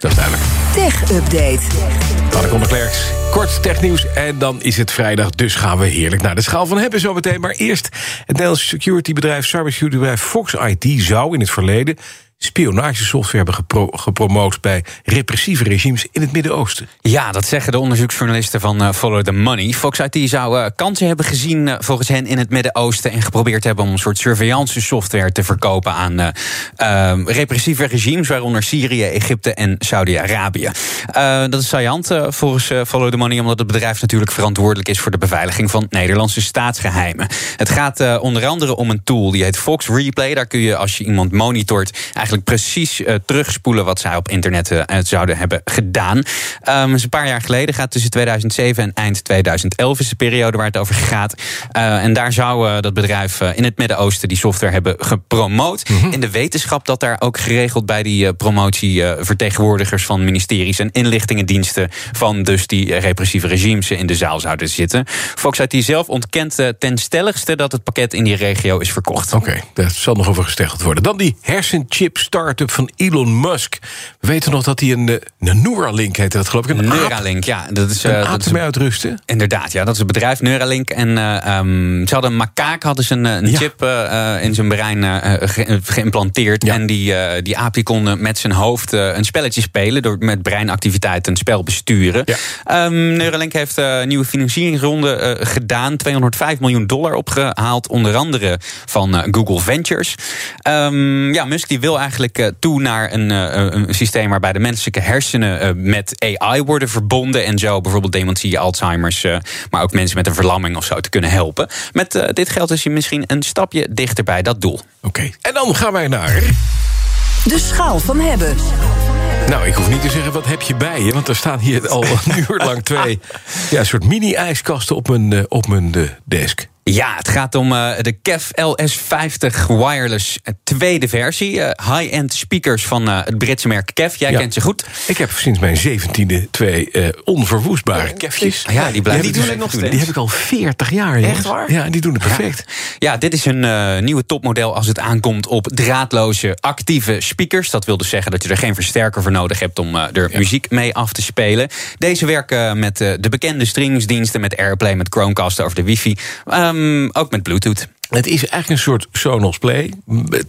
Dat is duidelijk. Tech Update. Anneconde Klerks, kort technieuws en dan is het vrijdag... dus gaan we heerlijk naar de schaal van hebben zometeen. Maar eerst, het Nederlandse securitybedrijf, cybersecurity Fox IT... zou in het verleden spionagesoftware hebben gepro gepromoot bij repressieve regimes in het Midden-Oosten. Ja, dat zeggen de onderzoeksjournalisten van uh, Follow the Money. Fox IT zou uh, kansen hebben gezien uh, volgens hen in het Midden-Oosten en geprobeerd hebben om een soort surveillance software te verkopen aan ehm, repressieve regimes, waaronder Syrië, Egypte en Saudi-Arabië. dat is saillant volgens Follow the Money, omdat het bedrijf natuurlijk verantwoordelijk is voor de beveiliging van Nederlandse staatsgeheimen. Het gaat onder andere om een tool die heet Fox Replay. Daar kun je als je iemand monitort eigenlijk precies uh, terugspoelen wat zij op internet uh, zouden hebben gedaan. Um, een paar jaar geleden gaat tussen 2007 en eind 2011 is de periode waar het over gaat. Uh, en daar zou dat bedrijf in het Midden-Oosten die software hebben gepromoot. Mm -hmm. In de wetenschap dat daar ook geregeld bij die promotie vertegenwoordigers van ministeries en inlichtingendiensten van dus die repressieve regimes in de zaal zouden zitten. Fox IT zelf ontkent ten stelligste dat het pakket in die regio is verkocht. Oké, okay, daar zal nog over gesteggeld worden. Dan die hersenchip start-up van Elon Musk. We weten nog dat hij een, een Neuralink heette, dat geloof ik. Een Neuralink, ja. Dat is, een uh, dat is uitrusten. Inderdaad, ja. Dat is een bedrijf, Neuralink. En uh, um, ze hadden een makaak, hadden ze een, een ja. chip uh, in zijn brein ge geïmplanteerd. Ja. En die, die aap die kon met zijn hoofd een spelletje spelen... door met breinactiviteit een spel besturen. Ja. Um, Neuralink heeft een nieuwe financieringsronde gedaan. 205 miljoen dollar opgehaald, onder andere van Google Ventures. Um, ja, Musk die wil eigenlijk eigenlijk toe naar een, een, systeem waarbij de menselijke hersenen met AI worden verbonden. En zo bijvoorbeeld dementie, Alzheimer's, maar ook mensen met een verlamming of zo te kunnen helpen. Met dit geld is hij misschien een stapje dichter bij dat doel. Oké, okay. en dan gaan wij naar. De schaal van hebben. Nou, ik hoef niet te zeggen wat heb je bij je, want er staan hier al een uur lang twee ja, soort mini-ijskasten op mijn, op mijn desk. Ja, het gaat om uh, de KEF LS50 Wireless tweede versie. Uh, High-end speakers van uh, het Britse merk KEF. Jij ja. kent ze goed. Ik heb sinds mijn zeventiende twee onverwoestbare KEFjes. Ah, ja, die blijven ja, die doen nog steeds. Die heb ik al 40 jaar. Echt waar? Ja, die doen het perfect. Ja, ja dit is een nieuwe topmodel als het aankomt op draadloze actieve speakers. Dat wil dus zeggen dat je er geen versterker voor nodig hebt om er muziek mee af te spelen. Deze werken met de bekende streamingsdiensten, met Airplay, met Chromecast over de wifi. Um, ook met Bluetooth. Het is eigenlijk een soort Sonos Play,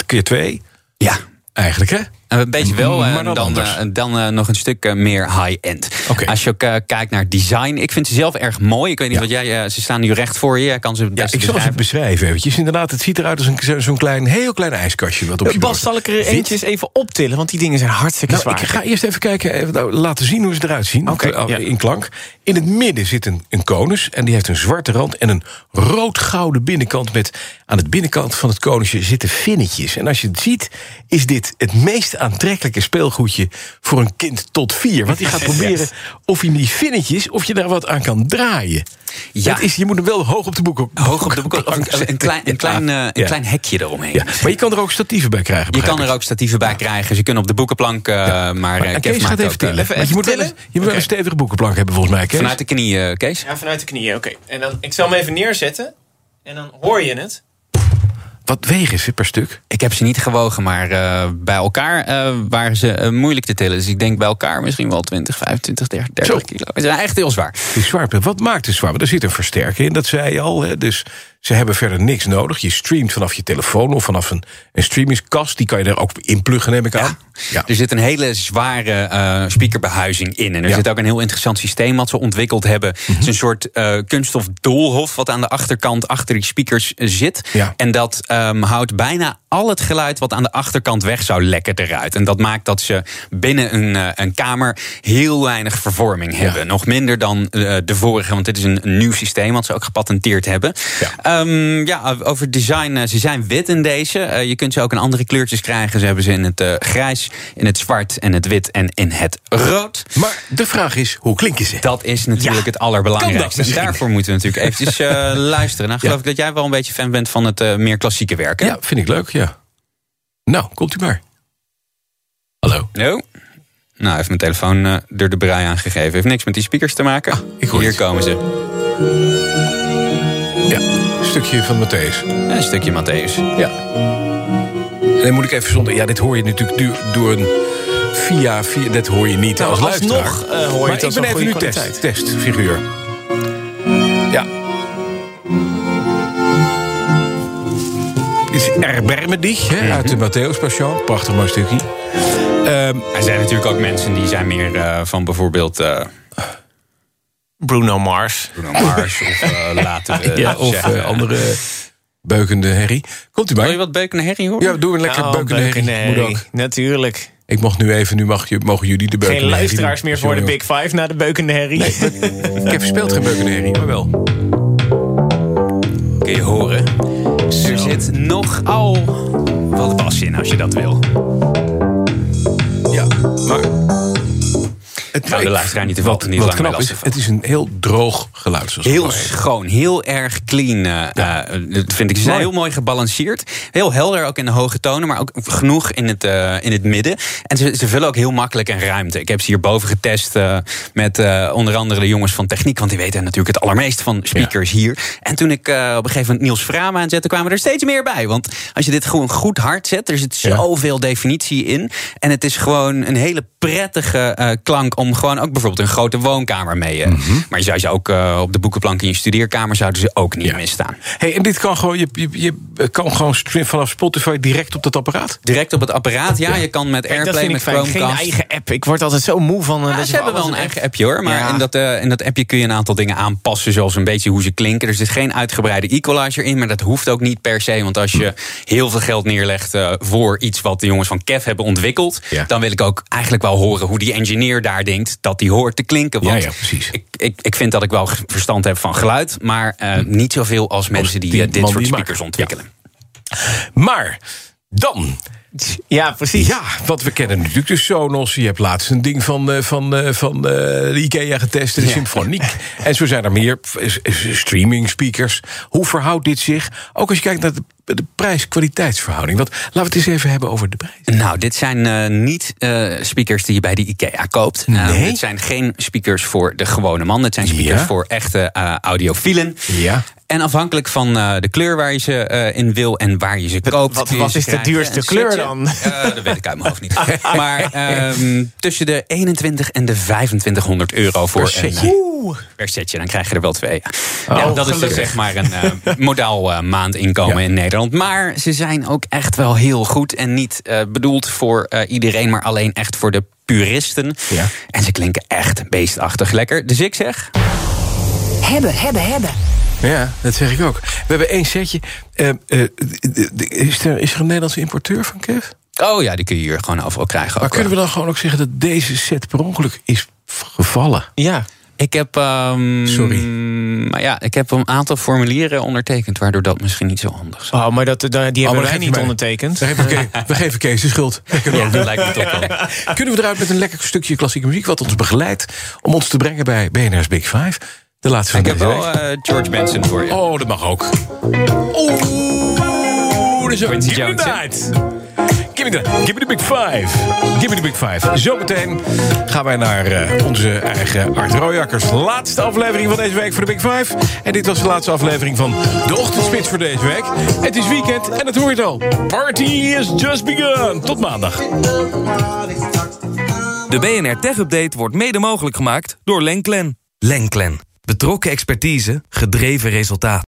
keer twee. Ja. Eigenlijk, hè? Een beetje wel, maar dan, dan, dan uh, nog een stuk meer high-end. Okay. Als je ook kijkt naar design, ik vind ze zelf erg mooi. Ik weet niet ja. wat jij, ze staan nu recht voor je. Kan ze ja, ik zal ze beschrijven eventjes. Inderdaad, het ziet eruit als een, zo'n klein, heel klein ijskastje. Wat op je Bas, zal ik er eentje eens even optillen? Want die dingen zijn hartstikke nou, zwaar. Ik ga eerst even kijken, even, nou, laten zien hoe ze eruit zien. Okay, ja. In klank. In het midden zit een, een konus en die heeft een zwarte rand en een rood-gouden binnenkant. Met aan het binnenkant van het konusje zitten vinnetjes. En als je het ziet, is dit het meest aantrekkelijke speelgoedje voor een kind tot vier. Want die gaat proberen of je die vinnetjes, of je daar wat aan kan draaien. Ja. Dat is, je moet hem wel hoog op de boeken. Hoog op de boeken. Of een, een, klein, een, klein, uh, een ja. klein hekje eromheen. Ja. Maar je kan er ook statieven bij krijgen. Je kan er ook statieven bij krijgen. Ze kunnen op de boekenplank. Uh, maar maar uh, Kees gaat even tillen. Even, even je moet wel, je moet wel een stevige boekenplank hebben, volgens mij. Kees. Vanuit de knieën, Kees? Ja, vanuit de knieën. Oké. Okay. En dan, ik zal hem even neerzetten. En dan hoor je het. Wat wegen ze per stuk? Ik heb ze niet gewogen, maar uh, bij elkaar uh, waren ze uh, moeilijk te tillen. Dus ik denk bij elkaar misschien wel 20, 25, 30, 30 Zo. kilo. Ze zijn echt heel zwaar. Die zwaar. Wat maakt het zwaar? Er zit een versterker in, dat zei je al. Hè? Dus ze hebben verder niks nodig. Je streamt vanaf je telefoon of vanaf een, een streamingskast. Die kan je er ook inpluggen, neem ik aan. Ja. Ja. Er zit een hele zware uh, speakerbehuizing in. En er ja. zit ook een heel interessant systeem wat ze ontwikkeld hebben. Mm -hmm. Het is een soort uh, kunststof doolhof wat aan de achterkant achter die speakers zit. Ja. En dat um, houdt bijna al het geluid wat aan de achterkant weg zou lekken eruit. En dat maakt dat ze binnen een, uh, een kamer heel weinig vervorming hebben. Nog minder dan de vorige, want dit is een, een, nieuw systeem wat ze ook gepatenteerd hebben. Um, ja, over design, ze zijn wit in deze. je kunt ze ook in andere kleurtjes krijgen. Ze hebben ze in het grijs in het zwart en het wit en in het rood. Maar de vraag is, hoe klinken ze? Dat is natuurlijk ja, het allerbelangrijkste. En daarvoor moeten we natuurlijk eventjes uh, luisteren. Nou geloof ja. ik dat jij wel een beetje fan bent van het meer klassieke werk. Hè? Ja, vind ik leuk, ja. Nou, komt u maar. Hallo. Hallo. Nou, heeft mijn telefoon er de brei aangegeven. Heeft niks met die speakers te maken. Ah, Hier komen ze. Ja, een stukje van Matthäus. Een stukje Matthäus. Ja. En dan moet ik even zonder. Ja, dit hoor je natuurlijk door een via, via... Dat hoor je niet Nou, als luisteraar. alsnog, eh, hoor je maar ik ben een even nu test, testfiguur. Ja. Is Erbermedig, hè, uit de Matthäus Passion. Prachtig mooi stukje. Ehm, Er zijn natuurlijk ook mensen die zijn meer eh, van bijvoorbeeld eh Bruno Mars. Bruno Mars of eh, later. eh, ja, of eh, andere beukende herrie. Komt u Wil je bij? wat beukende herrie horen? Ja, doe een lekker Oh, beukende herrie. beukende Moet herrie. ook. Natuurlijk. Ik mocht nu even, nu mag je, mogen jullie de beukende Geen luisteraars doen. meer voor de. Big Five na de beukende herrie. Ik heb speelt geen beukende herrie, maar wel. Kun je horen. Er zit nogal wat bas in als je dat wil. Ja, maar... Het, Nou, de luisteraar niet te wat, niet wat knap is, het is een heel droog geluid. Zoals Heel schoon, heel erg clean. eh, eh, dat vind ik. Ze zijn Mooi. heel mooi gebalanceerd. Heel helder ook in de hoge tonen, maar ook genoeg in het, eh, in het midden. En ze, ze vullen ook heel makkelijk een ruimte. Ik heb ze hierboven getest met onder andere de jongens van techniek. Want die weten natuurlijk het allermeest van speakers hier. En toen ik op een gegeven moment Niels Frama aanzette, kwamen er steeds meer bij. Want als je dit gewoon goed hard zet, er zit Ja. zoveel definitie in. En het is gewoon een hele prettige eh, klank om gewoon ook bijvoorbeeld een grote woonkamer mee. eh, Maar je zou ze ook eh, op de boekenplank in je studeerkamer zouden ze ook niet Ja. misstaan. Hey, en dit kan gewoon, je, je, je kan gewoon stream vanaf Spotify direct op dat apparaat? Direct op het apparaat, ja. Je kan met dat Airplay, vind met ik fijn. Geen Chromecast. eigen app. Ik word altijd zo moe van... Ja, dat ze hebben wel een eigen appje hoor. Maar in, dat, in dat appje kun je een aantal dingen aanpassen. Zoals een beetje hoe ze klinken. Er zit geen uitgebreide equalizer in. Maar dat hoeft ook niet per se. Want als je heel veel geld neerlegt voor iets wat de jongens van Kev hebben ontwikkeld. Dan wil ik ook eigenlijk wel horen hoe die engineer daar denkt dat die hoort te klinken. Want Ja, ja, precies. Ik, ik, ik vind dat ik wel verstand heb van geluid. Maar eh, niet zoveel als mensen die, die eh, dit soort die speakers ontwikkelen. Maar dan, Ja, precies. ja, want we kennen natuurlijk de Sonos. Je hebt laatst een ding van, eh, van, eh, van eh, de IKEA getest, de Symfoniek. En zo zijn er meer streaming speakers. Hoe verhoudt dit zich? Ook als je kijkt naar de, de prijs-kwaliteitsverhouding. Want laten we het eens even hebben over de prijs. Nou, dit zijn eh, niet eh, speakers die je bij de IKEA koopt. Eh, Nee? dit zijn geen speakers voor de gewone man. Dit zijn speakers Ja? voor echte eh audiofielen. Ja. En afhankelijk van eh, de kleur waar je ze eh, in wil en waar je ze koopt. wat- wat is de duurste kleur dan? Eh, dat weet ik uit mijn hoofd niet. maar ehm, tussen de 21 en de 2500 euro voor een per setje. Dan krijg je er wel twee. Ja, Oh, dat is dus zeg maar een eh, modaal eh, maandinkomen Ja. in Nederland. Maar ze zijn ook echt wel heel goed. En niet eh, bedoeld voor eh, iedereen, maar alleen echt voor de puristen. Ja. En ze klinken echt beestachtig lekker. Dus ik zeg, Hebben, hebben, hebben. Ja, dat zeg ik ook. We hebben één setje. Eh, eh, is, er, is er een Nederlandse importeur van Kev? oh ja, die kun je hier gewoon overal krijgen. Maar Ook, kunnen we dan gewoon ook zeggen dat deze set per ongeluk is gevallen? Ja. Ik heb. ehm, Sorry. Maar ja, ik heb een aantal formulieren ondertekend, waardoor dat misschien niet zo handig is. Oh, maar dat, die Oh, hebben maar wij niet ondertekend. We geven, Kees, we geven Kees de schuld. Dat kunnen we ook dat lijkt me toch wel. Kunnen we eruit met een lekker stukje klassieke muziek... wat ons begeleidt om ons te brengen bij BNR's Big Five? De laatste van Ik heb deze wel eh, George Benson voor je. Oh, dat mag ook. Oh, dat is ook. Quincy Jones. Give me, the, give me the big five. Give me the big five. Zometeen gaan wij naar eh, onze eigen Art Royakkers. Laatste aflevering van deze week voor de Big Five. En dit was de laatste aflevering van de Ochtendspits voor deze week. Het is weekend en het al. Party is just begun. Tot maandag. De BNR Tech Update wordt mede mogelijk gemaakt door Lenklen. Lenklen. Betrokken expertise, gedreven resultaat.